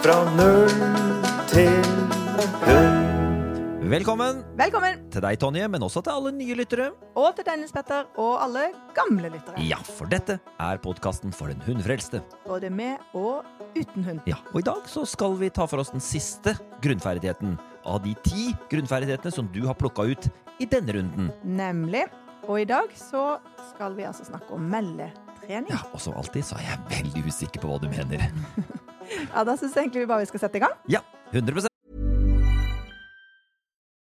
Fra null til hund. Velkommen Velkommen! til deg, Tonje, men også til alle nye lyttere. Og til Dennis Petter og alle gamle lyttere. Ja, for dette er podkasten for den hundfrelste. Både med og uten hund. Ja, og i dag så skal vi ta for oss den siste grunnferdigheten av de ti grunnferdighetene som du har plukka ut i denne runden. Nemlig. Og i dag så skal vi altså snakke om meldetrening. Ja, Og som alltid så er jeg veldig usikker på hva du mener. Ja, Da syns jeg egentlig vi bare skal sette i gang. Ja, 100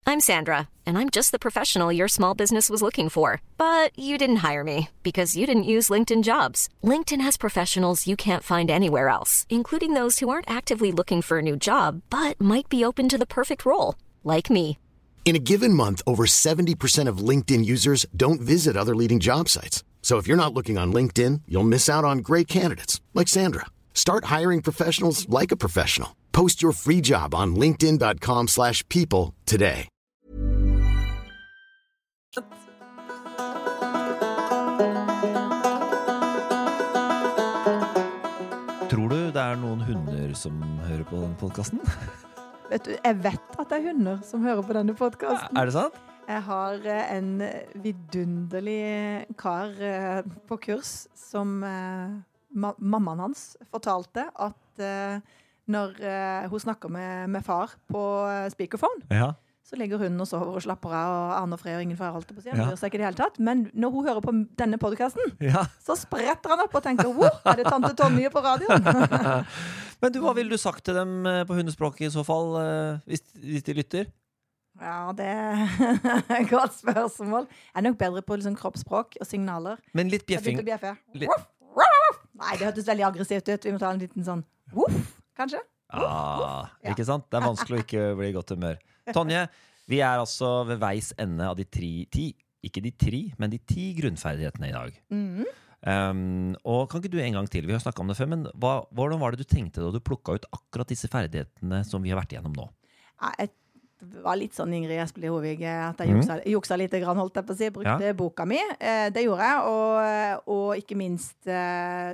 I'm Sandra, and I'm just the professional your small business was looking for. But you didn't hire me because you didn't use LinkedIn jobs. LinkedIn has professionals you can't find anywhere else, including those who aren't actively looking for a new job but might be open to the perfect role, like me. In a given month, over 70% of LinkedIn users don't visit other leading job sites. So if you're not looking on LinkedIn, you'll miss out on great candidates like Sandra. Start hiring professionals like a professional. Post your free job on linkedin.com/people today. Tror du det er noen hunder som hører på den podcasten? Vet du, Jeg vet at det er hunder som hører på denne podcasten. Er det sant? Jeg har eh, en vidunderlig kar eh, på kurs som eh, ma mammaen hans fortalte at når hun snakker med, med far på speakerphone, Ja. så ligger hun og sover og slapper av, og aner Fred og ingen fare holdt det på å si. Han Ja. bryr seg ikke det hele tatt. Men når hun hører på denne podkasten, ja. så spretter han opp og tenker Hvor er det tante Tonje på radioen? Men du, hva ville du sagt til dem på hundespråket i så fall, hvis, hvis de lytter? Ja, det er et godt spørsmål. Jeg er nok bedre på liksom kroppsspråk og signaler. Men litt bjeffing. Litt-. Nei, det hørtes veldig aggressivt ut. Vi må ta en liten sånn voff, kanskje? Ah, Ja. ikke sant? Det er vanskelig å ikke bli i godt humør. Tonje, vi er altså ved veis ende av de tre, ti, ikke de tre, men de ti grunnferdighetene i dag. Mm. Um, og kan ikke du en gang til, vi har snakket om det før, men hva, hvordan var det du tenkte da du plukka ut akkurat disse ferdighetene som vi har vært igjennom nå? Ja, jeg var litt sånn Ingrid Espelid Hovig, eh, at jeg Mhm. juksa, juksa litt, grann, holdt jeg på å si. Brukte boka mi. Eh, det gjorde jeg. Og, og ikke minst eh,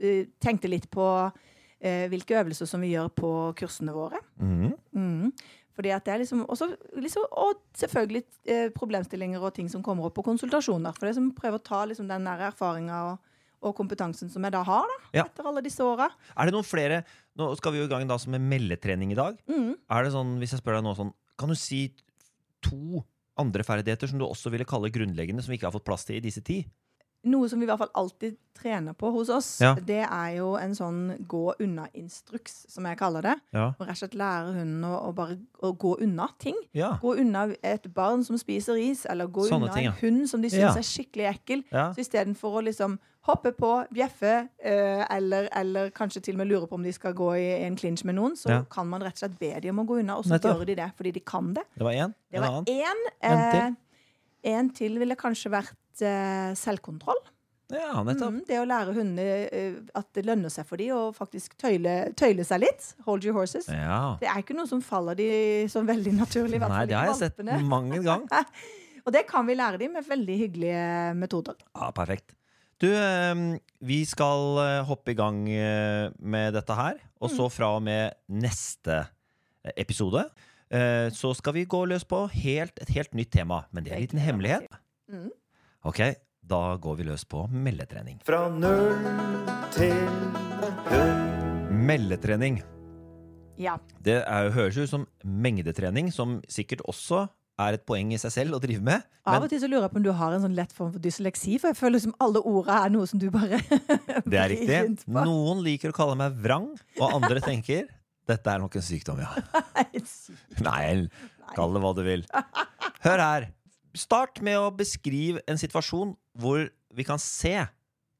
eh, tenkte litt på eh, hvilke øvelser som vi gjør på kursene våre. Mm. Mm. Fordi at det er liksom, også, liksom Og selvfølgelig eh, problemstillinger og ting som kommer opp på konsultasjoner. For det som prøver å ta liksom, den erfaringa og, og kompetansen som jeg da har, da, Ja. etter alle disse åra. Er det noen flere Nå skal vi jo i gang da som med meldetrening i dag. Mm. Er det sånn, hvis jeg spør deg nå sånn, kan du si to andre ferdigheter som du også ville kalle grunnleggende, som vi ikke har fått plass til i disse ti? Noe som vi i hvert fall alltid trener på hos oss, Ja. det er jo en sånn gå unna-instruks, som jeg kaller det. Ja. Og rett og slett lære hunden å, å bare å gå unna ting. Ja. Gå unna et barn som spiser is, eller gå Sånne unna ting, en hund som de syns er skikkelig ekkel. Så istedenfor å liksom hoppe på, bjeffe, eh, eller, eller kanskje til og med lurer på om de skal gå i en clinch med noen, så Ja. kan man rett og slett be de om å gå unna, og så gjør de det fordi de kan det. Det var én. Det var. En til? Eh, en til ville kanskje vært eh, selvkontroll. Ja. Mm, det å lære hundene eh, at det lønner seg for dem å faktisk tøyle, tøyle seg litt. Hold your horses. Ja. Det er ikke noe som faller de som veldig naturlig. Nei, det har jeg sett mange ganger. Og det kan vi lære dem med veldig hyggelige metoder. Ja, perfekt. Du, eh, vi skal eh, hoppe i gang eh, med dette her. Og så fra og med neste eh, episode eh, så skal vi gå løs på helt, et helt nytt tema. Men det er en liten hemmelighet. Mm. Ok, da går vi løs på meldetrening. Fra null til hund. Meldetrening. Ja. Det er, høres ut som mengdetrening, som sikkert også er et poeng i seg selv å drive med. Av og til så lurer jeg på om du har en sånn lett form for dysleksi, for jeg føler som alle orda er noe som du bare det er riktig. Noen liker å kalle meg vrang, og andre tenker dette er nok en sykdom, ja. Nei, kall det hva du vil. Hør her. Start med å beskrive en situasjon hvor vi kan se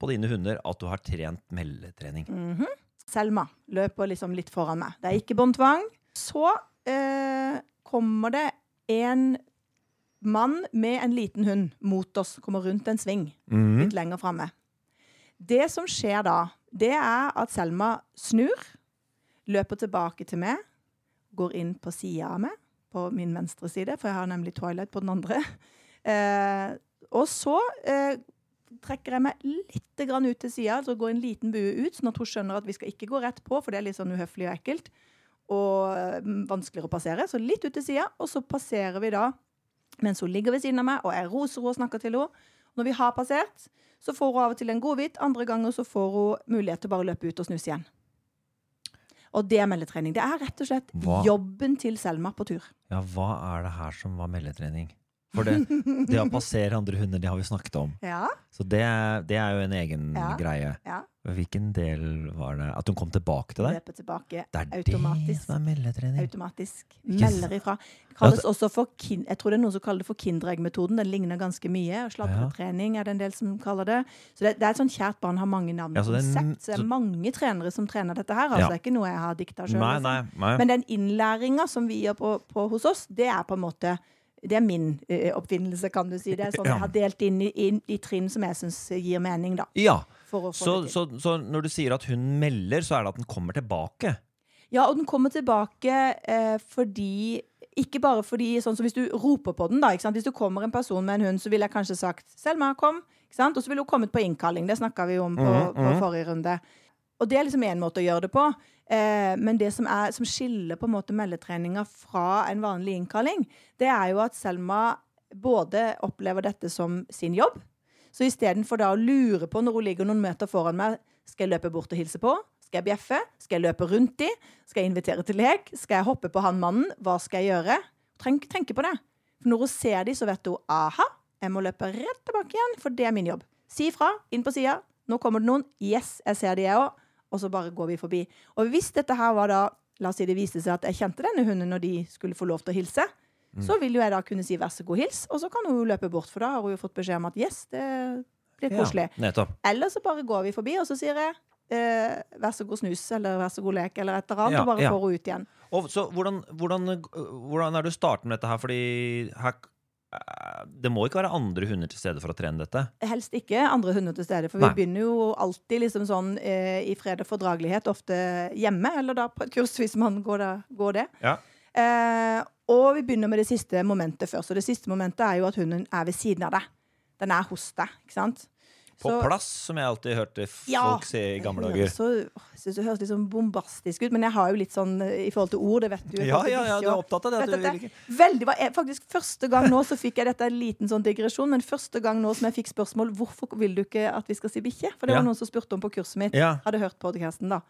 på dine hunder at du har trent meldetrening. Mhm. Selma løper liksom litt foran meg. Det er ikke båndtvang. Så eh, kommer det en mann med en liten hund mot oss, kommer rundt en sving mm. litt lenger framme. Det som skjer da, det er at Selma snur, løper tilbake til meg, går inn på sida av meg, på min venstre side, for jeg har nemlig Twilight på den andre. Eh, og så eh, trekker jeg meg litt grann ut til sida, altså går en liten bue ut, sånn at hun skjønner at vi skal ikke gå rett på, for det er litt sånn uhøflig og ekkelt. Og mm, vanskeligere å passere. Så litt ut til sida, og så passerer vi da mens hun ligger ved siden av meg, og jeg roser henne og snakker til henne. Når vi har passert, så får hun av og til en godbit. Andre ganger så får hun mulighet til å bare løpe ut og snuse igjen. Og det er meldetrening. Det er rett og slett Hva? jobben til Selma på tur. Ja, hva er det her som var meldetrening? For det, det å passere andre hunder, det har vi snakket om. Ja, Så det, det er jo en egen Ja. greie. ja. Hvilken del var det? At hun kom tilbake til deg? Løpe tilbake Det er det som er meldetrening. automatisk. Melder ifra. Kin Jeg tror det er noen som kaller det for Kinderegg-metoden. Den ligner ganske mye. Sladretrening er det en del som kaller det. Så det, det er et sånt kjært barn har mange navn og konsept. Så det er mange trenere som trener dette her. Altså. Det er ikke noe jeg har dikta sjøl. Nei. Men den innlæringa som vi gjør på, på hos oss, det er på en måte det er min eh, oppfinnelse, kan du si. Det er sånn jeg har delt inn i, inn i trinn som jeg syns gir mening, da. Ja, så, så, så når du sier at hun melder, så er det at den kommer tilbake? Ja, og den kommer tilbake eh, fordi Ikke bare fordi sånn som Hvis du roper på den, da. Hvis du kommer en person med en hund, så ville jeg kanskje sagt 'Selma, kom'. Og så ville hun kommet på innkalling. Det snakka vi om på, Mhm, på mhm. forrige runde. Og det er liksom én måte å gjøre det på. Eh, men det som, er, som skiller på en måte meldetreninga fra en vanlig innkalling, det er jo at Selma både opplever dette som sin jobb. Så istedenfor å lure på når hun ligger noen meter foran meg, skal jeg løpe bort og hilse på? Skal jeg bjeffe? Skal jeg løpe rundt de? Skal jeg invitere til lek? Skal jeg hoppe på han mannen? Hva skal jeg gjøre? Tenk, tenke på det. For når hun ser de, så vet hun aha, jeg må løpe rett tilbake igjen, for det er min jobb. Si ifra, inn på sida. Nå kommer det noen. Yes, jeg ser de, jeg òg. Og så bare går vi forbi. Og hvis dette her var da La oss si det viste seg at jeg kjente denne hunden når de skulle få lov til å hilse. Så vil jo jeg da kunne si 'vær så god, hils', og så kan hun jo løpe bort, for da har hun jo fått beskjed om at 'yes, det blir koselig'. Ja. Eller så bare går vi forbi, og så sier jeg eh, 'vær så god, snus', eller 'vær så god, lek', eller et eller annet, Ja, og bare ja. får hun ut igjen. Og så hvordan, hvordan, øh, hvordan er det du starter med dette her? Fordi her, det må ikke være andre hunder til stede for å trene dette. Helst ikke andre hunder til stede, for Nei. vi begynner jo alltid liksom sånn eh, i fred og fordragelighet, ofte hjemme, eller da på et kurs hvis man går, da, går det. Ja. Eh, og vi begynner med det siste momentet først. Og det siste momentet er jo at hunden er ved siden av deg. Den er hos deg, ikke sant? På Så- plass, som jeg alltid hørte folk Ja. si i gamle dager. Så, jeg synes det høres litt sånn bombastisk ut, men jeg har jo litt sånn eh, i forhold til ord, det vet du. Ja, ja, ja, du er opptatt av det. Du. Veldig, faktisk Første gang nå så fikk jeg dette en liten sånn digresjon, men første gang nå som jeg fikk spørsmål hvorfor vil du ikke at vi skal si bikkje? For det var noen som spurte om på kurset mitt. Hadde hørt podcasten da.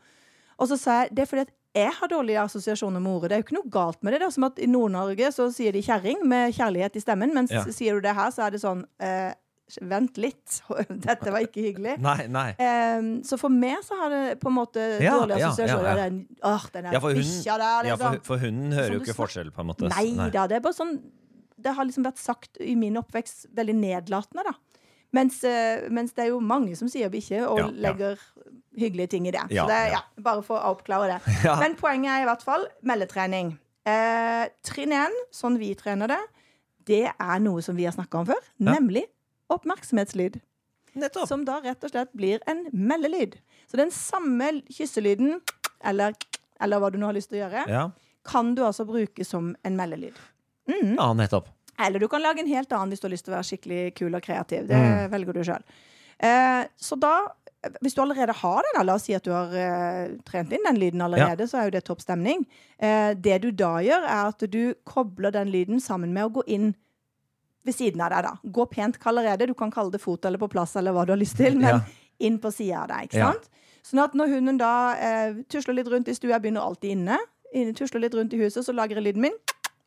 Og så sa jeg det er fordi at jeg har dårlige assosiasjoner med ordet. Det er jo ikke noe galt med det. Det er som at I Nord-Norge så sier de kjerring med kjærlighet i stemmen, mens Ja. sier du det her, så er det sånn eh, Vent litt. Dette var ikke hyggelig. Nei, nei. Um, så for meg så har det på en måte Ja, dårlige ja, assosiasjoner. ja, ja. Den, åh, den der for bikkja der, Ja, for, for hunden hører jo ikke forskjell, på en måte. Nei da, det er bare sånn Det har liksom vært sagt i min oppvekst veldig nedlatende, da. Mens, eh, mens det er jo mange som sier bikkje, og legger hyggelige ting i det. Så det ja. bare for å oppklare det. Men poenget er i hvert fall meldetrening. Eh, trinn én, sånn vi trener det, det er noe som vi har snakka om før, nemlig oppmerksomhetslyd. Nettopp. Som da rett og slett blir en meldelyd. Så den samme kysselyden, eller, eller hva du nå har lyst til å gjøre, Ja. kan du altså bruke som en meldelyd. Mm. ja, nettopp. Eller du kan lage en helt annen hvis du har lyst til å være skikkelig kul og kreativ. Det Mm. velger du sjøl. Eh, så da, hvis du allerede har den, la oss si at du har eh, trent inn den lyden allerede, så er jo det topp stemning. Eh, det du da gjør, er at du kobler den lyden sammen med å gå inn ved siden av deg, da. Gå pent allerede. Du kan kalle det fot eller på plass eller hva du har lyst til, men Ja. inn på sida av deg, ikke Ja. sant? Sånn at når hunden da eh, tusler litt rundt i stua, jeg begynner alltid inne, inne tusler litt rundt i huset, så lager jeg lyden min.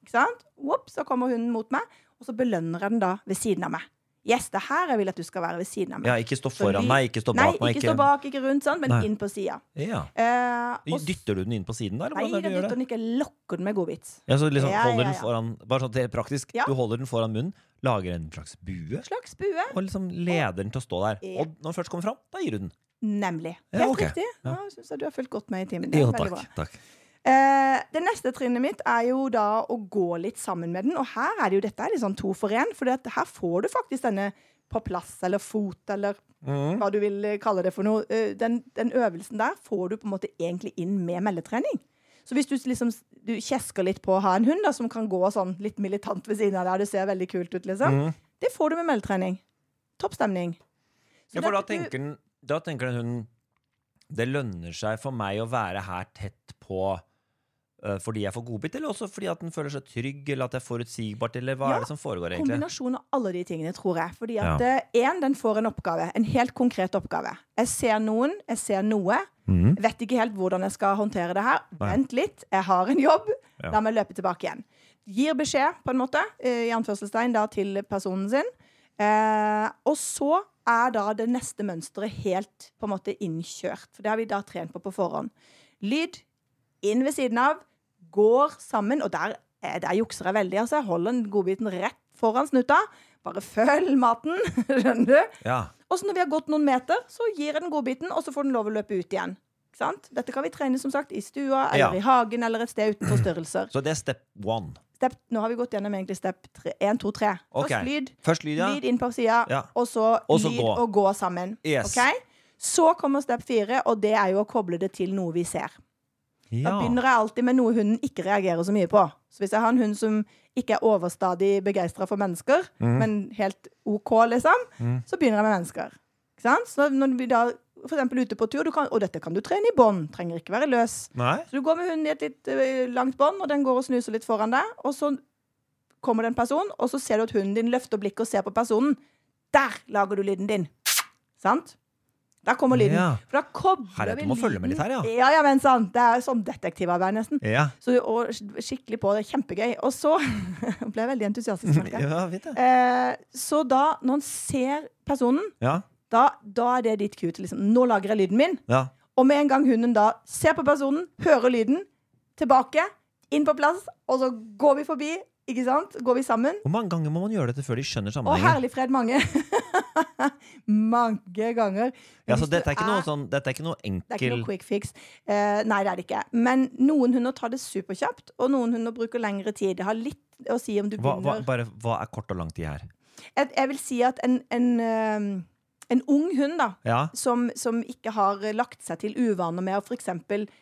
Ikke sant? Whoop, så kommer hunden mot meg, og så belønner jeg den da ved siden av meg. Yes, det er her jeg vil at du skal være ved siden av meg. Ja, ikke stå foran meg, ikke stå bak meg. ikke stå bak, ikke rundt, sånn, men Nei. inn på sida. Ja. Eh, Dytter du den inn på siden? Eller Nei, er det du dytter det? den ikke. Lokker den med godbit. Ja, så liksom Ja, holder ja, den foran Bare sånn helt praktisk. Ja. Du holder den foran munnen, lager en slags bue, Slags bue. og liksom leder den til å stå der. Og når den først kommer fram, da gir du den. Nemlig. Ja, Helt ok. riktig. Ja. Ja, jeg synes jeg du har fulgt godt med i timen. Det er Jo, takk. takk. Eh, det neste trinnet mitt er jo da å gå litt sammen med den. Og her er det jo dette er litt sånn to for én, for her får du faktisk denne på plass eller fot eller Mm. hva du vil eh, kalle det for noe. Eh, Den, den øvelsen der får du på en måte egentlig inn med meldetrening. Så hvis du liksom du kjesker litt på å ha en hund da, som kan gå sånn litt militant ved siden av deg, og det ser veldig kult ut, liksom, Mm. det får du med meldetrening. Topp stemning. Ja, for da tenker, den, da tenker den hunden Det lønner seg for meg å være her tett på fordi jeg får godbit, eller også fordi at den føler seg trygg, eller at det er forutsigbart, eller hva Ja, er det som foregår, egentlig? Kombinasjon av alle de tingene, tror jeg. Fordi at Ja. én, den får en oppgave. En helt konkret oppgave. Jeg ser noen, jeg ser noe. Mm. Vet ikke helt hvordan jeg skal håndtere det her. Nei. Vent litt, jeg har en jobb. Ja. La meg løpe tilbake igjen. Gir beskjed, på en måte, eh, i anførselstegn, da, til personen sin. Eh, og så er da det neste mønsteret helt på en måte innkjørt. For det har vi da trent på på forhånd. Lyd inn ved siden av, går sammen, og der, der jukser jeg veldig. Altså, jeg holder godbiten rett foran snuta. Bare følg maten, skjønner du? Ja. Og så når vi har gått noen meter, så gir jeg den godbiten, og så får den lov å løpe ut igjen. Sant? Dette kan vi trene som sagt i stua, eller Ja. i hagen, eller et sted uten størrelser Så det er step one. Step, nå har vi gått gjennom egentlig step 1, 2, 3. Ok. Først lyd, Først lyd, ja. lyd inn på sida, Ja. og så Også lyd gå. og gå sammen. Yes. Okay? Så kommer step 4, og det er jo å koble det til noe vi ser. Da begynner jeg alltid med noe hunden ikke reagerer så mye på. Så hvis jeg har en hund som ikke er overstadig begeistra for mennesker, mm. men helt OK, liksom, så begynner jeg med mennesker. Så når vi da for eksempel ute på tur, kan, og dette kan du trene i bånd, trenger ikke være løs. Nei? Så du går med hunden i et litt uh, langt bånd, og den går og snuser litt foran deg, og så kommer det en person, og så ser du at hunden din løfter blikket og ser på personen. Der lager du lyden din. Sant? Der kommer lyden. Ja. For da kobler Herre, vi følge med litt her, ja. Ja, ja, men sant. Det er sånn detektivarbeid, nesten. Ja. Så, og skikkelig på det. er Kjempegøy. Og så ble jeg veldig entusiastisk. ja. Eh, så da, når han ser personen, Ja. da, da er det ditt cue til liksom Nå lager jeg lyden min. ja. Og med en gang hunden da ser på personen, hører lyden, tilbake, inn på plass, og så går vi forbi, ikke sant? Går vi sammen. Hvor mange ganger må man gjøre dette før de skjønner sammenhengen? Å, herlig fred, mange. mange ganger. Ja, så dette er ikke noe sånn Dette er ikke noe Det er ikke noe quick fix. Eh, nei, det er det ikke. Men noen hunder tar det superkjapt, og noen hunder bruker lengre tid. Det har litt å si om du hva, hva, begynner bare, hva er kort og lang tid her? jeg, jeg vil si at en, en, eh, en ung hund, da, Ja. som, som ikke har lagt seg til uvaner med å f.eks.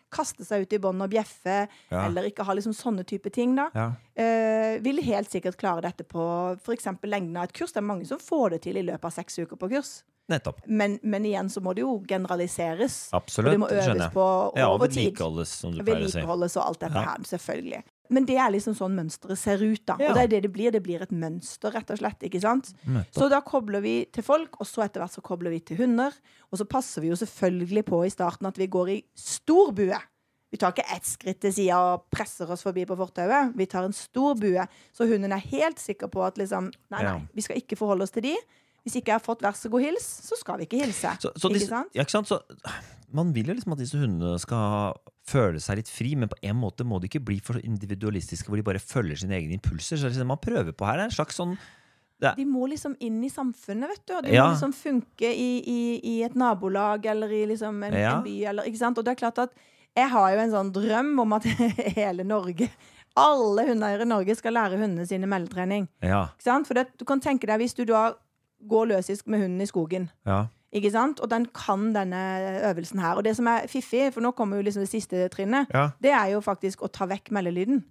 kaste seg ut i bånd og bjeffe, Ja. eller ikke ha liksom sånne type ting, da, ja. eh, vil helt sikkert klare dette på f.eks. lengden av et kurs. Det er mange som får det til i løpet av seks uker på kurs. Nettopp. Men, men igjen så må det jo generaliseres. Absolutt. Og det må øves på over tid. Ja, og vedlikeholdes, som du pleier å si. Vedlikeholdes og alt dette her, selvfølgelig. Men det er liksom sånn mønsteret ser ut, da. Ja. Og det er det det blir. Det blir et mønster, rett og slett. ikke sant? Nettopp. Så da kobler vi til folk, og så etter hvert så kobler vi til hunder. Og så passer vi jo selvfølgelig på i starten at vi går i stor bue. Vi tar ikke ett skritt til sida og presser oss forbi på fortauet. Vi tar en stor bue, så hunden er helt sikker på at liksom Nei, nei, vi skal ikke forholde oss til de. Hvis ikke jeg har fått vær så god hils, så skal vi ikke hilse. Så, så ikke disse, sant? ja, ikke sant? Så, man vil jo liksom at disse hundene skal føle seg litt fri, men på en måte må de ikke bli for individualistiske hvor de bare følger sine egne impulser. Så liksom man prøver på her er en slags sånn De må liksom inn i samfunnet, vet du. Og de Ja. må liksom funke i, i, i et nabolag eller i liksom en, Ja. en by. Eller, ikke sant? Og det er klart at jeg har jo en sånn drøm om at hele Norge, alle hundeeiere i Norge, skal lære hundene sine meldetrening. Ja. For det, du kan tenke deg hvis du da går løs med hunden i skogen. ja. Ikke sant? Og den kan denne øvelsen her. Og det som er fiffig, for nå kommer jo liksom det siste trinnet, Ja. det er jo faktisk å ta vekk meldelyden.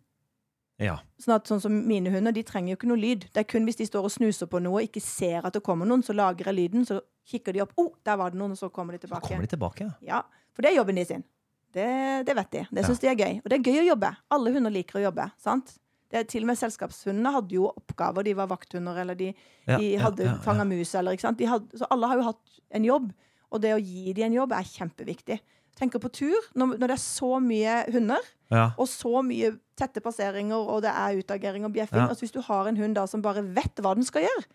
ja. Sånn at sånn som mine hunder, de trenger jo ikke noe lyd. Det er kun hvis de står og snuser på noe og ikke ser at det kommer noen, så lager jeg lyden, så kikker de opp. Oh, der var det noen, og så kommer de tilbake. Så kommer de tilbake, ja. Ja, For det er jobben de sin. Det, det vet de. Det Ja. de er gøy. Og det er gøy å jobbe. Alle hunder liker å jobbe. sant? Til og med Selskapshundene hadde jo oppgaver. De var vakthunder, eller de, Ja, de hadde ja, ja. fanga mus, eller ikke sant. De hadde, så alle har jo hatt en jobb. Og det å gi dem en jobb er kjempeviktig. Tenker på tur. Når, når det er så mye hunder, og så mye tette passeringer, og det er utagering og bjeffing. Altså hvis du har en hund da som bare vet hva den skal gjøre.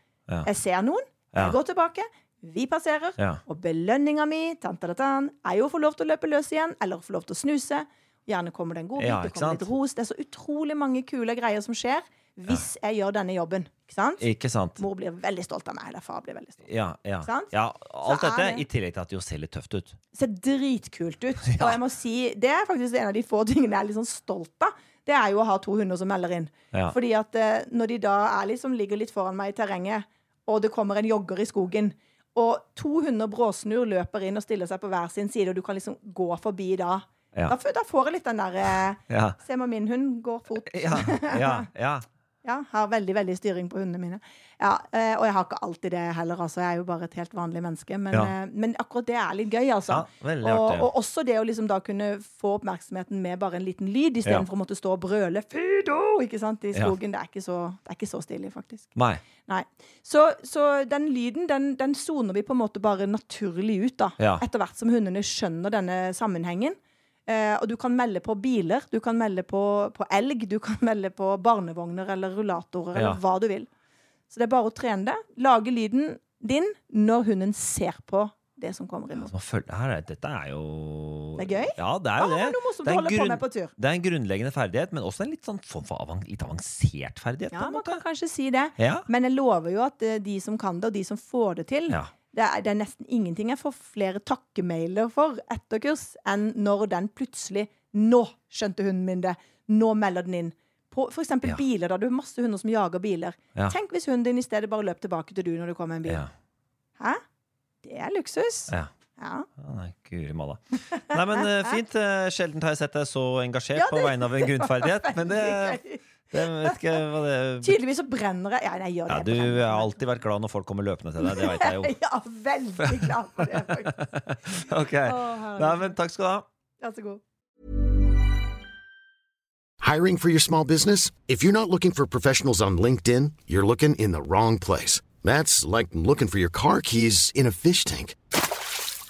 Jeg ser noen, jeg går tilbake, vi passerer, og belønninga mi tan, tan, tan, er jo å få lov til å løpe løs igjen, eller få lov til å snuse. Gjerne kommer det en godbit, Ja, det kommer litt ros. Det er så utrolig mange kule greier som skjer hvis jeg gjør denne jobben. Ikke sant? Ikke sant? Mor blir veldig stolt av meg, eller far blir veldig stolt. Ja, ja. Sant? ja alt dette, det- i tillegg til at det jo ser litt tøft ut. ser dritkult ut. Og jeg må si, det er faktisk en av de få tingene jeg er litt sånn stolt av. Det er jo å ha to hunder som melder inn. Ja. Fordi at eh, når de da liksom, ligger litt foran meg i terrenget, og det kommer en jogger i skogen, og to hunder bråsnur, løper inn og stiller seg på hver sin side, og du kan liksom gå forbi da. Ja. Da, da får jeg litt den der eh, Ja. Se om min hund går fort. Ja, ja, ja. Ja, har veldig veldig styring på hundene mine. Ja, eh, Og jeg har ikke alltid det heller, altså. Jeg er jo bare et helt vanlig menneske. Men, eh, men akkurat det er litt gøy, altså. Og, og også det å liksom da kunne få oppmerksomheten med bare en liten lyd, istedenfor Ja. å måtte stå og brøle 'Fido!' ikke sant, i skogen. Det, er ikke så, det er ikke så stilig, faktisk. Nei. Nei. Så, så den lyden, den, den soner vi på en måte bare naturlig ut, da. Etter hvert som hundene skjønner denne sammenhengen. Eh, og du kan melde på biler, du kan melde på, på elg, du kan melde på barnevogner eller rullatorer, Ja. eller hva du vil. Så det er bare å trene det. Lage lyden din når hunden ser på det som kommer imot. Ja, følger, her, er- dette er jo Det er gøy? Ja, det er jo Ah, det. morsomt det, er grunn- det er en grunnleggende ferdighet, men også en litt sånn form for avan litt avansert ferdighet. Ja, man måte. kan kanskje si det. Ja. Men jeg lover jo at eh, de som kan det, og de som får det til, Ja. Det, er, det er nesten ingenting jeg får flere takkemailer for etter kurs, enn når den plutselig Nå skjønte hunden min det! Nå melder den inn. På eksempel Ja. biler. da, Du har masse hunder som jager biler. Ja. Tenk hvis hunden din i stedet bare løp tilbake til du når det kommer en bil. Ja. Hæ? Det er luksus. ja. Ja. Nei, guri malla. Nei, men eh, fint. eh, Sjelden har jeg sett deg så engasjert Ja, på vegne av en grunnferdighet. Men det, det vet ikke hva det Tydeligvis så brenner jeg. Ja, nei, jeg ja. Du brenner. har alltid vært glad når folk kommer løpende til deg. Det veit jeg jo. Ja, veldig glad for det, faktisk. Ok, Oh, Nei, men Takk skal du ha. Vær så god. Hiring for your small business? If you're not looking for professionals on LinkedIn, you're looking in the wrong place. That's like looking for your car keys in a fish tank.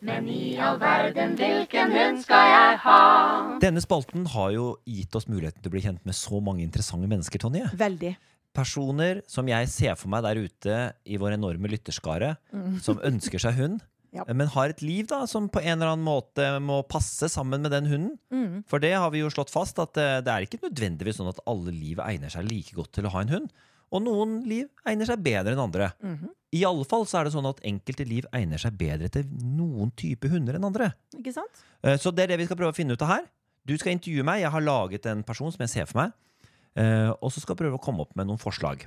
Men i all verden, hvilken hund skal jeg ha? Denne spalten har jo gitt oss muligheten til å bli kjent med så mange interessante mennesker, Tonje. Veldig. Personer som jeg ser for meg der ute i vår enorme lytterskare, som ønsker seg hund, Ja. men har et liv da som på en eller annen måte må passe sammen med den hunden. For det har vi jo slått fast, at eh, det er ikke nødvendigvis sånn at alle liv egner seg like godt til å ha en hund. Og noen liv egner seg bedre enn andre. I alle fall så er det sånn at enkelte liv egner seg bedre til noen type hunder enn andre. Ikke sant? Eh, Så det er det vi skal prøve å finne ut av her. Du skal intervjue meg. Jeg har laget en person som jeg ser for meg. Eh, og så skal jeg prøve å komme opp med noen forslag.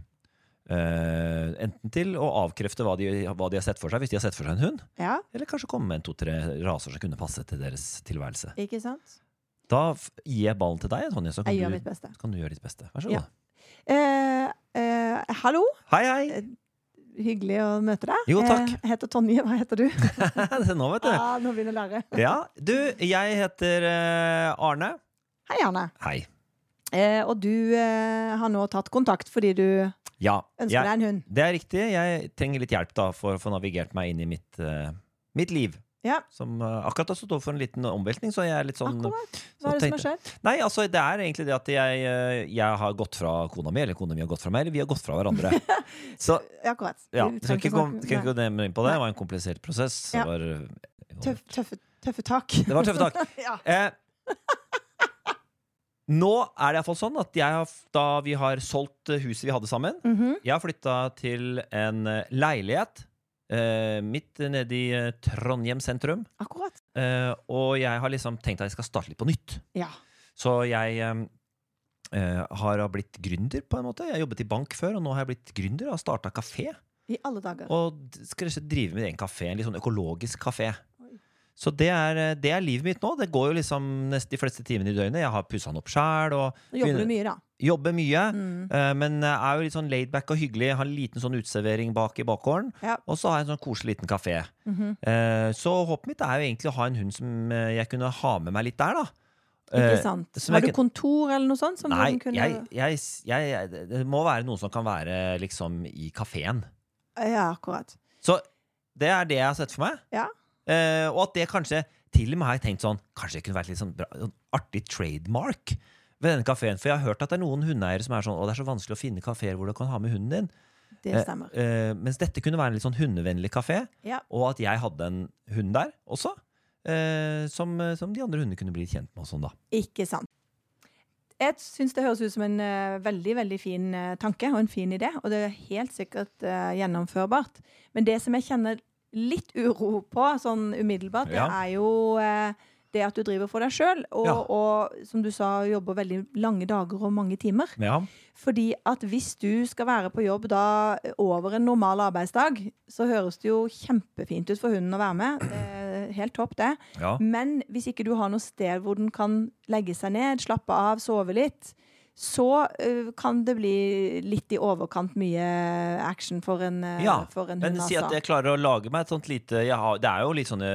Eh, enten til å avkrefte hva de, hva de har sett for seg, hvis de har sett for seg en hund. Ja, Eller kanskje komme med en to-tre raser som kunne passe til deres tilværelse. ikke sant? Da gir jeg ballen til deg, Tonje, så kan, Jeg gjør mitt beste. kan du gjøre ditt beste. Vær så Ja. god. Eh, eh, hallo, Hei, hei! Hyggelig å møte deg. Jo, takk. Eh, Jeg heter Tonje, hva heter du? Nå, vet du. ah, nå begynner jeg å lære. Ja, du, jeg heter eh, Arne. Hei, Arne. Hei. Eh, og du eh, har nå tatt kontakt fordi du Ja, ønsker jeg, deg en hund. det er riktig. Jeg trenger litt hjelp da for å få navigert meg inn i mitt, uh, mitt liv. Ja, Som eh, akkurat har stått overfor en liten omveltning, så jeg er litt sånn akkurat. Hva er det som har skjedd? Nei, altså det er egentlig det at jeg, eh, jeg har gått fra kona mi, eller kona mi har gått fra meg, eller vi har gått fra hverandre. Så Akkurat. ja, skal ikke, kom, skal ikke gå nærmere inn på det. Det var en komplisert prosess. Ja. Det var, eh, Tøff, tøffe, tøffe tak. Det var tøffe tak. ja. Eh, nå er det iallfall sånn at har, da vi har solgt eh, huset vi hadde sammen Mhm. Jeg har flytta til en eh, leilighet eh, midt nede i uh, Trondheim sentrum. Akkurat. Uh, og jeg har liksom tenkt at jeg skal starte litt på nytt. Ja. Så jeg eh, har blitt gründer, på en måte. Jeg jobbet i bank før, og nå har jeg blitt gründer og har starta kafé. I alle dager. Og skal drive med en kafé, en litt sånn økologisk kafé. Så det er, eh, det er livet mitt nå. Det går jo liksom nest de fleste timene i døgnet. Jeg har pussa den opp sjæl jobber du mye, da. jobber mye. Mm. eh, Men er jo litt sånn laidback og hyggelig. Har en liten sånn uteservering bak i bakgården. Ja. Og så har jeg en sånn koselig liten kafé. Mhm. Eh, Så håpet mitt er jo egentlig å ha en hund som eh, jeg kunne ha med meg litt der, da. Ikke Eh, sant. som Har du kontor eller noe sånt? Som Nei, kunne... jeg, jeg, jeg, det må være noen som kan være liksom i kafeen. Ja, akkurat. Så det er det jeg har sett for meg. Ja. Eh, og at det kanskje Til og med har jeg tenkt sånn Kanskje det kunne vært litt sånn bra, sånn artig trademark ved denne kafeen. For jeg har hørt at det er noen hundeeiere som er sånn Å, det er så vanskelig å finne kafeer hvor du kan ha med hunden din. Det Eh, stemmer. eh, mens dette kunne være en litt sånn hundevennlig kafé. Ja. Og at jeg hadde en hund der også. eh, som, som de andre hundene kunne bli kjent med. Og sånn da Ikke sant. Jeg syns det høres ut som en veldig veldig fin tanke og en fin idé, og det er helt sikkert gjennomførbart. Men det som jeg kjenner litt uro på, sånn umiddelbart, Ja. det er jo eh, det at du driver for deg sjøl, og, Ja. og som du sa, jobber veldig lange dager og mange timer. Ja. Fordi at hvis du skal være på jobb da over en normal arbeidsdag, så høres det jo kjempefint ut for hunden å være med. Det helt topp, det. ja. Men hvis ikke du har noe sted hvor den kan legge seg ned, slappe av, sove litt, så uh, kan det bli litt i overkant mye action for en, uh, Ja, for en Men si at altså. jeg klarer å lage meg et sånt lite har, Det er jo litt sånne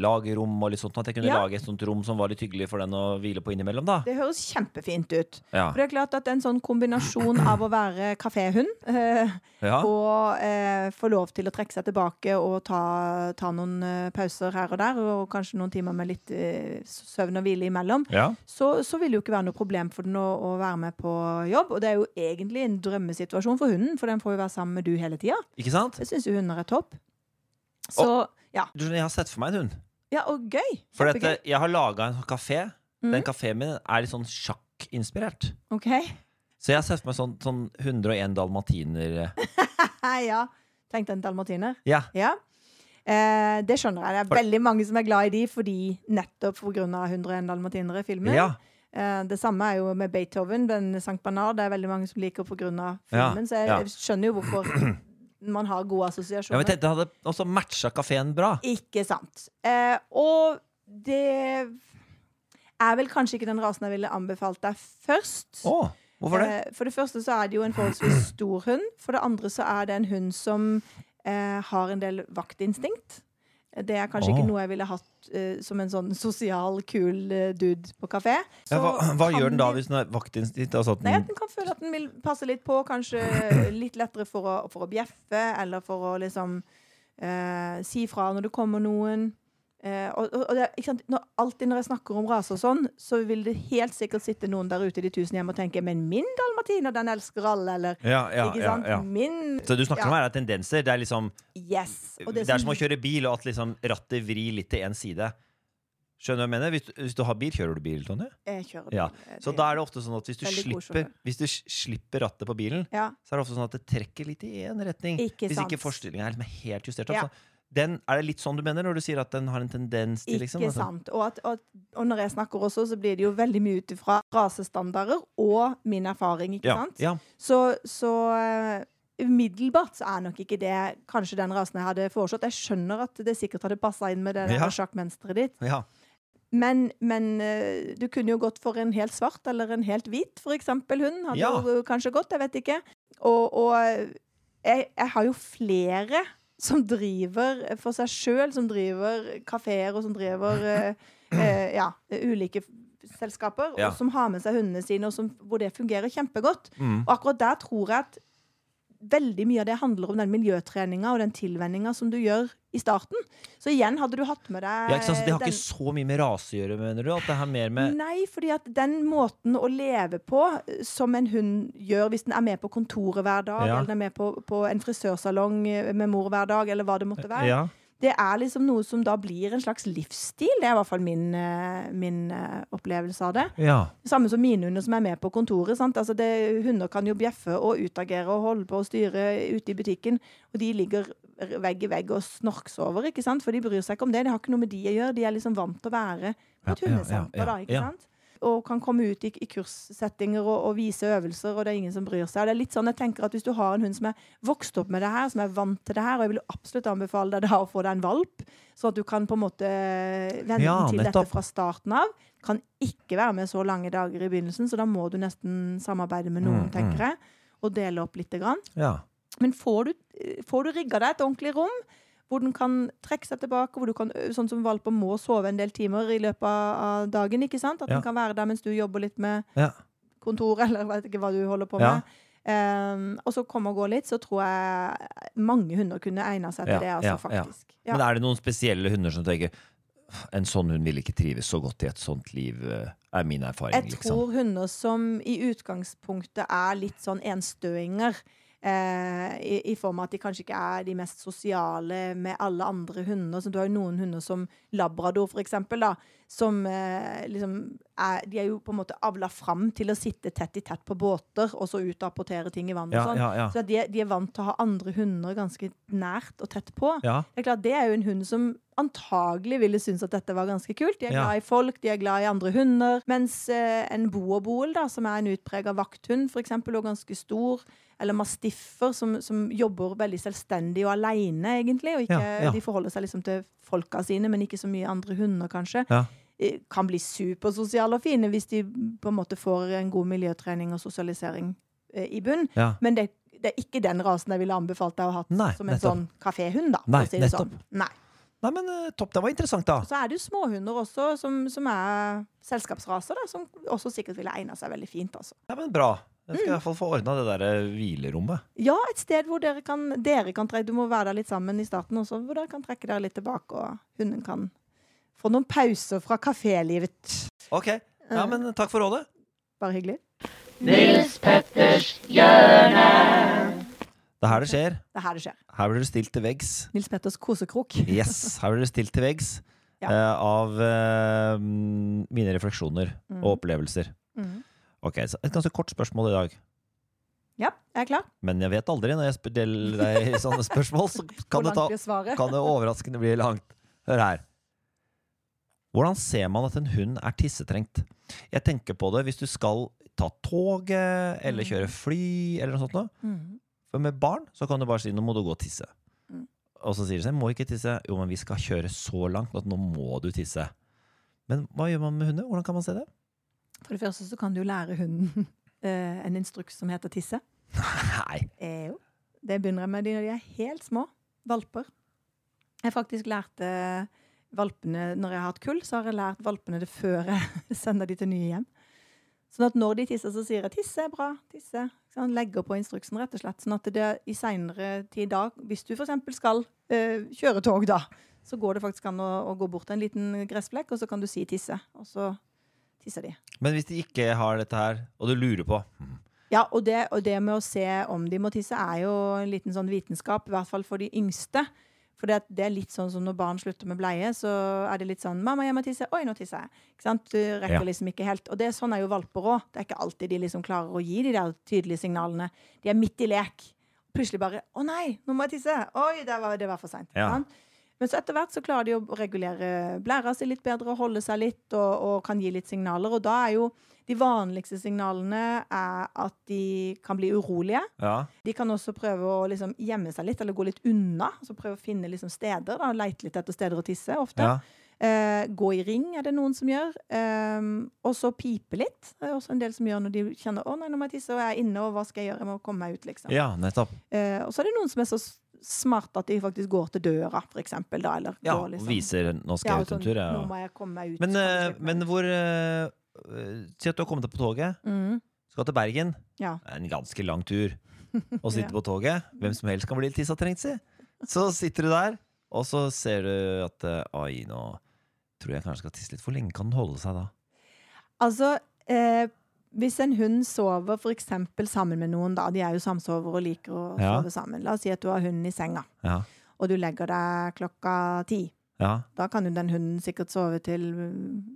lagrom lagerrom og litt sånt. At jeg kunne Ja. lage et sånt rom som var litt hyggelig for den å hvile på innimellom, da. Det høres kjempefint ut. Ja. For det er klart at en sånn kombinasjon av å være kaféhund uh, ja. og øh, få lov til å trekke seg tilbake og ta, ta noen øh, pauser her og der, og kanskje noen timer med litt øh, søvn og hvile imellom, så, så vil det jo ikke være noe problem for den å, å være med på jobb. Og det er jo egentlig en drømmesituasjon for hunden, for den får jo være sammen med du hele tida. Ikke sant? Det syns jo hunder er topp. Så ja. Du skjønner, Jeg har sett for meg en hund. ja, og gøy. For dette, jeg har laga en kafé. Mm. Den kafeen min er litt sånn sjakkinspirert. OK. Så jeg har sett for meg sånn, sånn 101 dalmatiner ja. Tenkte en dalmatiner. Ja. Ja. Eh, det skjønner jeg. Det er veldig mange som er glad i de fordi nettopp pga. 101 dalmatinere i filmen. ja. Eh, det samme er jo med Beethoven, den Sankt Bernard. Det er veldig mange som liker pga. Ja, filmen. Så jeg, ja. jeg skjønner jo hvorfor man har gode ja assosiasjoner. men tenkte det hadde også matcha kafeen bra. Ikke sant. Eh, og det er vel kanskje ikke den rasen jeg ville anbefalt deg først. Oh, hvorfor det? Eh, for det første så er det jo en forholdsvis stor hund. For det andre så er det en hund som eh, har en del vaktinstinkt. Det er kanskje oh. ikke noe jeg ville hatt uh, som en sånn sosial, kul uh, dude på kafé. Ja, hva hva gjør den da hvis den er vaktinstinkt? Altså Nei, den, at den kan føle at den vil passe litt på, kanskje litt lettere for å, for å bjeffe, eller for å liksom uh, si fra når det kommer noen. Eh, og, og, det? Når, alltid når jeg snakker om raser og sånn, så vil det helt sikkert sitte noen der ute i de tusen hjem og tenke Men min dalmatiner, den elsker alle, eller ja, ja, Ikke sant? ja. Min Så du snakker om her er tendenser. Det er liksom Yes. Og Det er som å kjøre bil, og at liksom rattet vrir litt til én side. Skjønner du hva jeg mener? Hvis du, hvis du har bil, kjører du bil, Tonje? Jeg kjører Ja. Så da er det ofte sånn at hvis du, slipper, hvis du slipper rattet på bilen, Ja, så er det ofte sånn at det trekker litt i én retning. Ikke hvis sant. ikke forestillingen er liksom helt justert opp. Ja. Den, er det litt sånn du mener når du sier at den har en tendens til liksom? ikke altså- sant. Og, at, og, og når jeg snakker også, så blir det jo veldig mye ut ifra rasestandarder og min erfaring, ikke Ja, sant? ja. Så, så eh, umiddelbart så er nok ikke det kanskje den rasen jeg hadde foreslått. Jeg skjønner at det sikkert hadde passa inn med det Ja. sjakkmønsteret ditt. ja. Men, men eh, du kunne jo gått for en helt svart eller en helt hvit, for eksempel hund. Hadde jo kanskje gått, jeg vet ikke. Og, og jeg, jeg har jo flere som driver for seg sjøl, som driver kafeer og som driver eh, eh, ja, ulike selskaper, Ja. og som har med seg hundene sine, og som, hvor det fungerer kjempegodt. Mm. Og akkurat der tror jeg at veldig mye av det handler om den miljøtreninga og den tilvenninga som du gjør i starten. Så igjen, hadde du hatt med deg ja ikke sant? Så det har den- ikke så mye med rase å gjøre, mener du? At det har mer med Nei, fordi at den måten å leve på eh, som en hund gjør hvis den er med på kontoret hver dag, Ja. eller den er med på, på en frisørsalong eh, med mor hver dag, eller hva det måtte være, Ja. Det er liksom noe som da blir en slags livsstil. Det er i hvert fall min, eh, min eh, opplevelse av det. ja. Samme som mine hunder som er med på kontoret. Sant? Altså det, hunder kan jo bjeffe og utagere og holde på å styre ute i butikken, og de ligger vegg i vegg og snorksover, ikke sant? For de bryr seg ikke om det. Det har ikke noe med de å gjøre. De er liksom vant til å være på et hundesenter, da, ikke sant? Og kan komme ut i, i kurssettinger og, og vise øvelser, og det er ingen som bryr seg. Og det er litt sånn jeg tenker at Hvis du har en hund som er vokst opp med det her, som er vant til det her, og jeg vil absolutt anbefale deg da å få deg en valp, sånn at du kan på en måte venne Ja, til dette fra starten av. Kan ikke være med så lange dager i begynnelsen, så da må du nesten samarbeide med noen, Mm, mm. tenker jeg, og dele opp lite grann. ja. Men får du, får du rigga deg et ordentlig rom, hvor den kan trekke seg tilbake, hvor du kan, sånn som valper må sove en del timer i løpet av dagen, ikke sant? At Ja. den kan være der mens du jobber litt med Ja. kontor, eller vet ikke hva du holder på Ja. med. Um, og så komme og gå litt, så tror jeg mange hunder kunne egna seg til det, altså, faktisk. Men er det noen spesielle hunder som tenker en sånn hund vil ikke trives så godt i et sånt liv, er min erfaring. Jeg liksom. tror hunder som i utgangspunktet er litt sånn enstøinger, eh, i, i form av at de kanskje ikke er de mest sosiale med alle andre hunder. Så du har jo noen hunder som labrador, for eksempel, da, som eh, liksom er, de er jo på en måte avla fram til å sitte tett i tett på båter og så ut og apportere ting i vannet. Ja, og sånn. ja, ja. Så de, de er vant til å ha andre hunder ganske nært og tett på. Det er klart, det er jo en hund som antagelig ville synes at dette var ganske kult. De er glad i folk, de er glad i andre hunder. Mens eh, en boerboel, da, som er en utprega vakthund, eksempel, og ganske stor, eller mastiffer, som, som jobber veldig selvstendig og aleine, egentlig, og ikke, de forholder seg liksom til folka sine, men ikke så mye andre hunder, kanskje, Ja. kan bli supersosiale og fine hvis de på en måte får en god miljøtrening og sosialisering eh, i bunn. Ja. Men det, det er ikke den rasen jeg ville anbefalt deg å ha Nei, som en nettopp. sånn kaféhund, da. Nei, si det nettopp. Sånn. Nei. Nei, men eh, topp. Det var interessant, da. Så er det jo småhunder også, som, som er selskapsraser, da, som også sikkert ville egna seg veldig fint. Altså. Ja, men Bra. Jeg Mm. skal i hvert fall få ordna det der eh, hvilerommet. Ja, et sted hvor dere kan, dere kan tre, Du må være der litt sammen i starten også, hvor dere kan trekke dere litt tilbake, og hunden kan få noen pauser fra kafélivet. Ok, ja, men takk for rådet. Bare hyggelig. Nils Petters hjørne. Det er her det skjer. Det er her det skjer. Her blir du stilt til veggs. Nils Petters kosekrok. Yes, her blir du stilt til veggs Ja. uh, av uh, mine refleksjoner og opplevelser. Mhm. Ok, så Et ganske kort spørsmål i dag. Ja, jeg er klar. Men jeg vet aldri når jeg stiller deg sånne spørsmål, så kan det, ta, kan det overraskende bli langt. Hør her. Hvordan ser man at en hund er tissetrengt? Jeg tenker på det hvis du skal ta toget eller kjøre fly eller noe sånt. noe. Mhm. For med barn så kan du bare si 'nå må du gå og tisse'. Mm. Og så sier de seg 'må ikke tisse'. Jo, men vi skal kjøre så langt at nå må du tisse. Men hva gjør man med hunder? Hvordan kan man se det? For det første så kan du lære hunden eh, en instruks som heter tisse. Nei. Eh, jo. Det begynner jeg med de når de er helt små. Valper. Jeg faktisk lært eh, valpene Når jeg har hatt kull, så har jeg lært valpene det før jeg sender de til nye hjem. Sånn at når de tisser, så sier jeg 'tisse bra'. tisse. Så han legger på instruksen, rett og slett. Sånn at det i seinere tid da, hvis du f.eks. skal øh, kjøre tog, da, så går det faktisk an å, å gå bort til en liten gressflekk, og så kan du si 'tisse'. Og så tisser de. Men hvis de ikke har dette her, og du lurer på hm, Ja, og det, og det med å se om de må tisse, er jo en liten sånn vitenskap, i hvert fall for de yngste. For det, det er litt sånn som når barn slutter med bleie, så er det litt sånn 'Mamma, jeg må tisse.' 'Oi, nå tisser jeg.' Ikke sant? Du rekker Ja. liksom ikke helt. Og det, sånn er jo valper òg. Det er ikke alltid de liksom klarer å gi de der tydelige signalene. De er midt i lek. Plutselig bare 'Å nei, nå må jeg tisse'. 'Oi, det var, det var for seint'. Ja. Men så etter hvert så klarer de å regulere blæra si litt bedre holde seg litt og, og kan gi litt signaler. Og da er jo de vanligste signalene er at de kan bli urolige. Ja. De kan også prøve å liksom gjemme seg litt, eller gå litt unna. Altså prøve å finne liksom steder, da, leite litt etter steder å tisse ofte. ja. Eh, gå i ring er det noen som gjør. Eh, og så pipe litt. Det er også en del som gjør når de kjenner 'Å nei, nå må jeg tisse, og jeg er inne, og hva skal jeg gjøre? Jeg må komme meg ut', liksom. ja, nettopp. Eh, og så er det noen som er så s- smarte at de faktisk går til døra, for eksempel. Da, eller Ja, går liksom- viser 'nå skal ja, jeg ut en sånn, tur'. Nå må jeg komme meg ut. Men, eh, men hvor eh, Si at du har kommet deg på toget, Mhm. skal til Bergen. Ja. Det er en ganske lang tur. Og sitte Ja. på toget. Hvem som helst kan bli litt tissetrengt, si. Så sitter du der, og så ser du at eh, Oi, nå tror jeg kanskje skal tisse litt. Hvor lenge kan den holde seg da? Altså, eh, hvis en hund sover for eksempel sammen med noen, da, de er jo samsovere og liker å Ja. sove sammen. La oss si at du har hunden i senga, Ja. og du legger deg klokka ti. Ja. Da kan jo den hunden sikkert sove til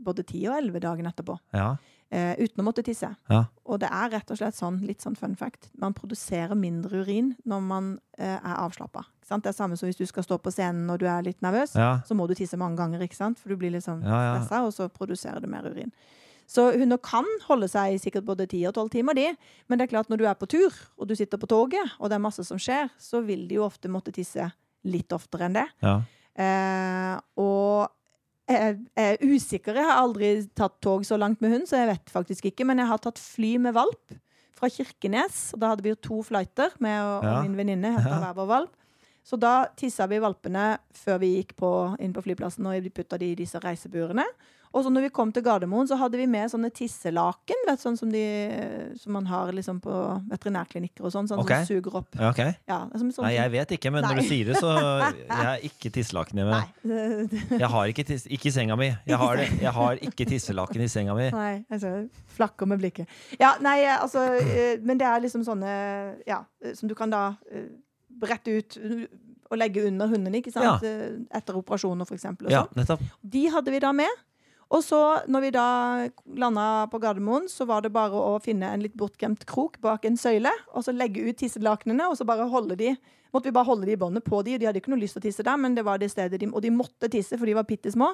både ti og elleve dagen etterpå, Ja. eh, uten å måtte tisse. Ja. Og det er rett og slett sånn, litt sånn fun fact, man produserer mindre urin når man eh, er avslappa. Det er samme som hvis du skal stå på scenen når du er litt nervøs, så må du tisse mange ganger, ikke sant? For du blir litt sånn stressa, og så produserer du mer urin. Så hunder kan holde seg i sikkert både 10 og 12 timer, de. Men det er klart, når du er på tur, og du sitter på toget, og det er masse som skjer, så vil de jo ofte måtte tisse litt oftere enn det. ja. Eh, og jeg er usikker. Jeg har aldri tatt tog så langt med hund, så jeg vet faktisk ikke. Men jeg har tatt fly med valp fra Kirkenes. Og da hadde vi jo to flighter med og, Ja. og min venninne. hver vår valp. Så da tissa vi valpene før vi gikk på, inn på flyplassen og vi putta de i disse reiseburene. Og så når vi kom til Gardermoen, så hadde vi med sånne tisselaken. Vet, sånn som, de, som man har liksom på veterinærklinikker og sånn. Sånn okay. som suger opp. Okay. Ja, som sånn, Nei, jeg vet ikke, men når du sier det, så Jeg har ikke tisselaken hjemme. Nei. Jeg har ikke tiss... Ikke i senga mi. Jeg har, det. jeg har ikke tisselaken i senga mi. Nei, altså flakker med blikket. Ja, nei, altså eh, Men det er liksom sånne Ja, som du kan da eh, brette ut og legge under hundene, ikke sant? Ja. Eh, Etter operasjoner, eksempel. Ja, sånn. nettopp. De hadde vi da med. Og så, når vi da landa på Gardermoen, så var det bare å finne en litt bortgjemt krok bak en søyle, og så legge ut tisselakenene, og så bare holde de Måtte vi bare holde de i båndet på de. De hadde ikke noe lyst til å tisse der, men det var det stedet de Og de måtte tisse, for de var bitte små.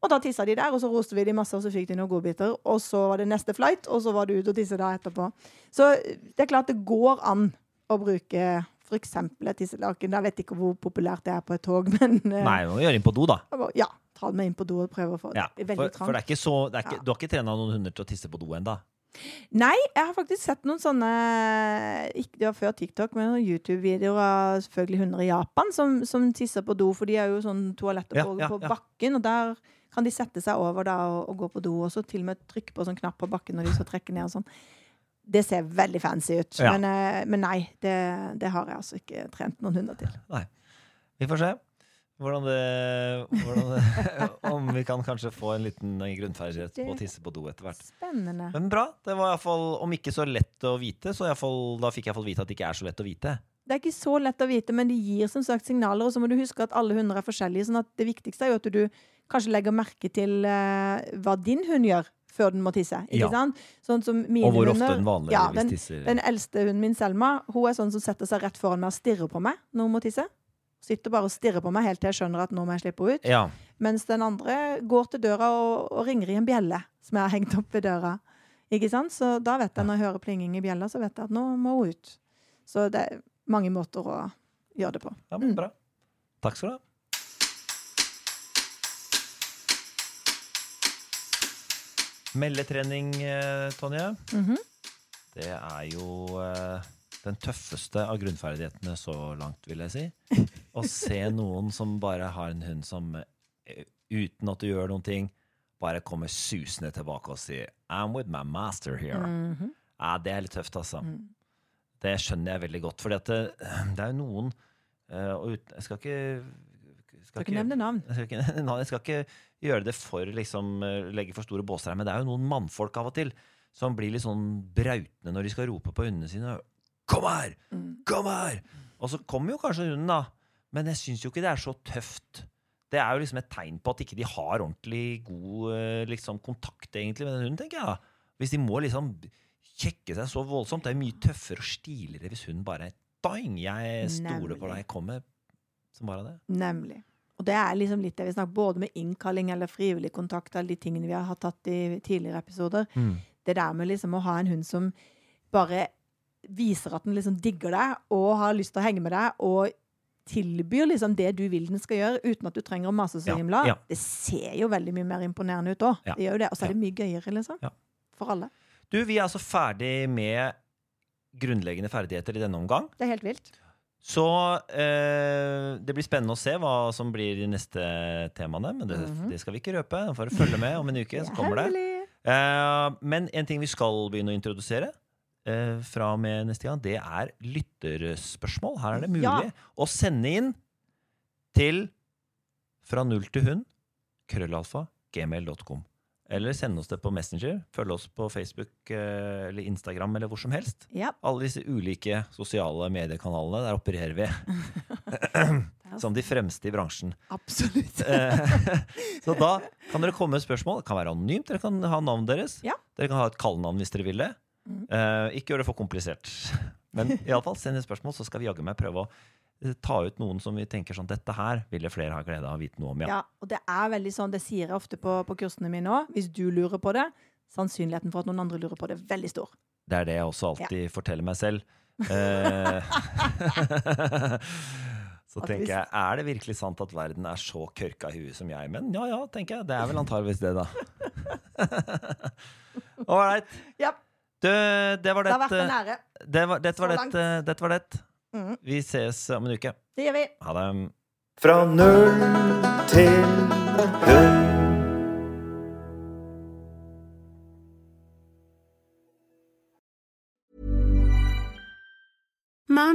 Og da tissa de der, og så roste vi de masse, og så fikk de noen godbiter. Og så var det neste flight, og så var det ut og tisse der etterpå. Så det er klart det går an å bruke f.eks. et tisselaken. Jeg vet ikke hvor populært det er på et tog, men uh, Nei, må gjøre inn på do, da. ja. Ta det med inn på do og prøve å få det Ja, for, for det er ikke så det er ikke, Ja. Du har ikke trena noen hunder til å tisse på do ennå? Nei, jeg har faktisk sett noen sånne ikke, Det var før TikTok, men noen YouTube-videoer av selvfølgelig hunder i Japan som, som tisser på do, for de har jo sånn toaletter på, ja, på bakken, og der kan de sette seg over da og, og gå på do, og så til og med trykke på sånn knapp på bakken når de skal trekke ned og sånn. Det ser veldig fancy ut, Ja. men, eh, men nei, det, det har jeg altså ikke trent noen hunder til. Vi får se hvordan det, hvordan det Om vi kan kanskje få en liten grunnferdighet på å tisse på do etter hvert. Spennende. Men bra. Det var iallfall, om ikke så lett å vite, så fall, da fikk jeg iallfall vite at det ikke er så lett å vite. Det er ikke så lett å vite, men de gir som sagt signaler. Og så må du huske at alle hunder er forskjellige. sånn at det viktigste er jo at du kanskje legger merke til uh, hva din hund gjør før den må tisse. Ikke Ja. sant? Sånn som mine Og hvor ofte den vanlige ja, den, tisser. den eldste hunden min, Selma, hun er sånn som setter seg rett foran meg og stirrer på meg når hun må tisse. Sitter bare og stirrer på meg helt til jeg skjønner at nå må jeg slippe henne ut. Ja. Mens den andre går til døra og, og ringer i en bjelle som jeg har hengt opp ved døra. Ikke sant? Så da vet jeg, når jeg hører plinging i bjella, så vet jeg at nå må hun ut. Så det er mange måter å gjøre det på. ja, men Mm. bra. Takk skal du ha. Meldetrening, Tonje, Tonje. -hmm. Det er jo eh, den tøffeste av grunnferdighetene så langt, vil jeg si. Å se noen som bare har en hund som eh, uten at du gjør noen ting, bare kommer susende tilbake og sier 'I'm with my master here'. Mhm. Ja, det er litt tøft, altså. Mm. Det skjønner jeg veldig godt. For det, det er jo noen eh, og Jeg skal ikke Skal ikke nevne navn. jeg skal, ikke, jeg skal ikke gjøre det for liksom, eh, legge for store båser her, men det er jo noen mannfolk av og til som blir litt sånn brautende når de skal rope på hundene sine. 'Kom her! Mm. Kom her!' Og så kommer jo kanskje hunden, da. Men jeg syns jo ikke det er så tøft. Det er jo liksom et tegn på at ikke de har ordentlig god eh, liksom, kontakt egentlig med den hunden, tenker jeg. da. Hvis de må liksom kjekke seg så voldsomt. Det er mye tøffere og stiligere hvis hunden bare Doing! Jeg stoler på deg. deg. Kommer som bare det. Nemlig. Og det er liksom litt det vi snakker både med innkalling eller frivillig kontakt, alle de tingene vi har tatt i tidligere episoder. Det der med liksom å ha en hund som bare viser at den liksom digger deg og har lyst til å henge med deg, og tilbyr liksom det du vil den skal gjøre, uten at du trenger å mase så himla. ja. Det ser jo veldig mye mer imponerende ut òg. Ja. Det gjør jo det. Og så er det mye gøyere, liksom. For alle. Du, vi er altså ferdig med grunnleggende ferdigheter i denne omgang. Det er helt vilt. Så eh, det blir spennende å se hva som blir de neste temaene. Men det, Mhm. det skal vi ikke røpe. Får å følge med om en uke, så kommer det. Eh, men en ting vi skal begynne å introdusere eh, fra og med neste gang, det er lytterspørsmål. Her er det mulig Ja. å sende inn til fra null til hund, krøllalfa, gmail.com. Eller send oss det på Messenger. Følg oss på Facebook eh, eller Instagram eller hvor som helst. Ja. Alle disse ulike sosiale mediekanalene, der opererer vi som de fremste i bransjen. Absolutt. Eh, Så da kan dere komme med spørsmål. Det kan være anonymt, dere kan ha navnet deres. Ja. Dere kan ha et kallenavn hvis dere vil det. Mm. Eh, ikke gjør det for komplisert. Men iallfall send inn spørsmål, så skal vi jaggu meg prøve å ta ut noen som vi tenker sånn Dette her ville flere ha glede av å vite noe om. Ja. Ja, og det er veldig sånn, det sier jeg ofte på, på kursene mine òg. Hvis du lurer på det, sannsynligheten for at noen andre lurer på det, er veldig stor. Det er det jeg også alltid forteller meg selv. Eh, så tenker jeg, er det virkelig sant at verden er så kørka i huet som jeg? Men ja ja, tenker jeg. Det er vel antageligvis det, da. Ålreit. Yep. Du, det var det har vært en dette. ære. Det var, dette dette. Dette var det. Mhm. Vi ses om en uke. Det gjør vi. Ha det. Fra null til hund.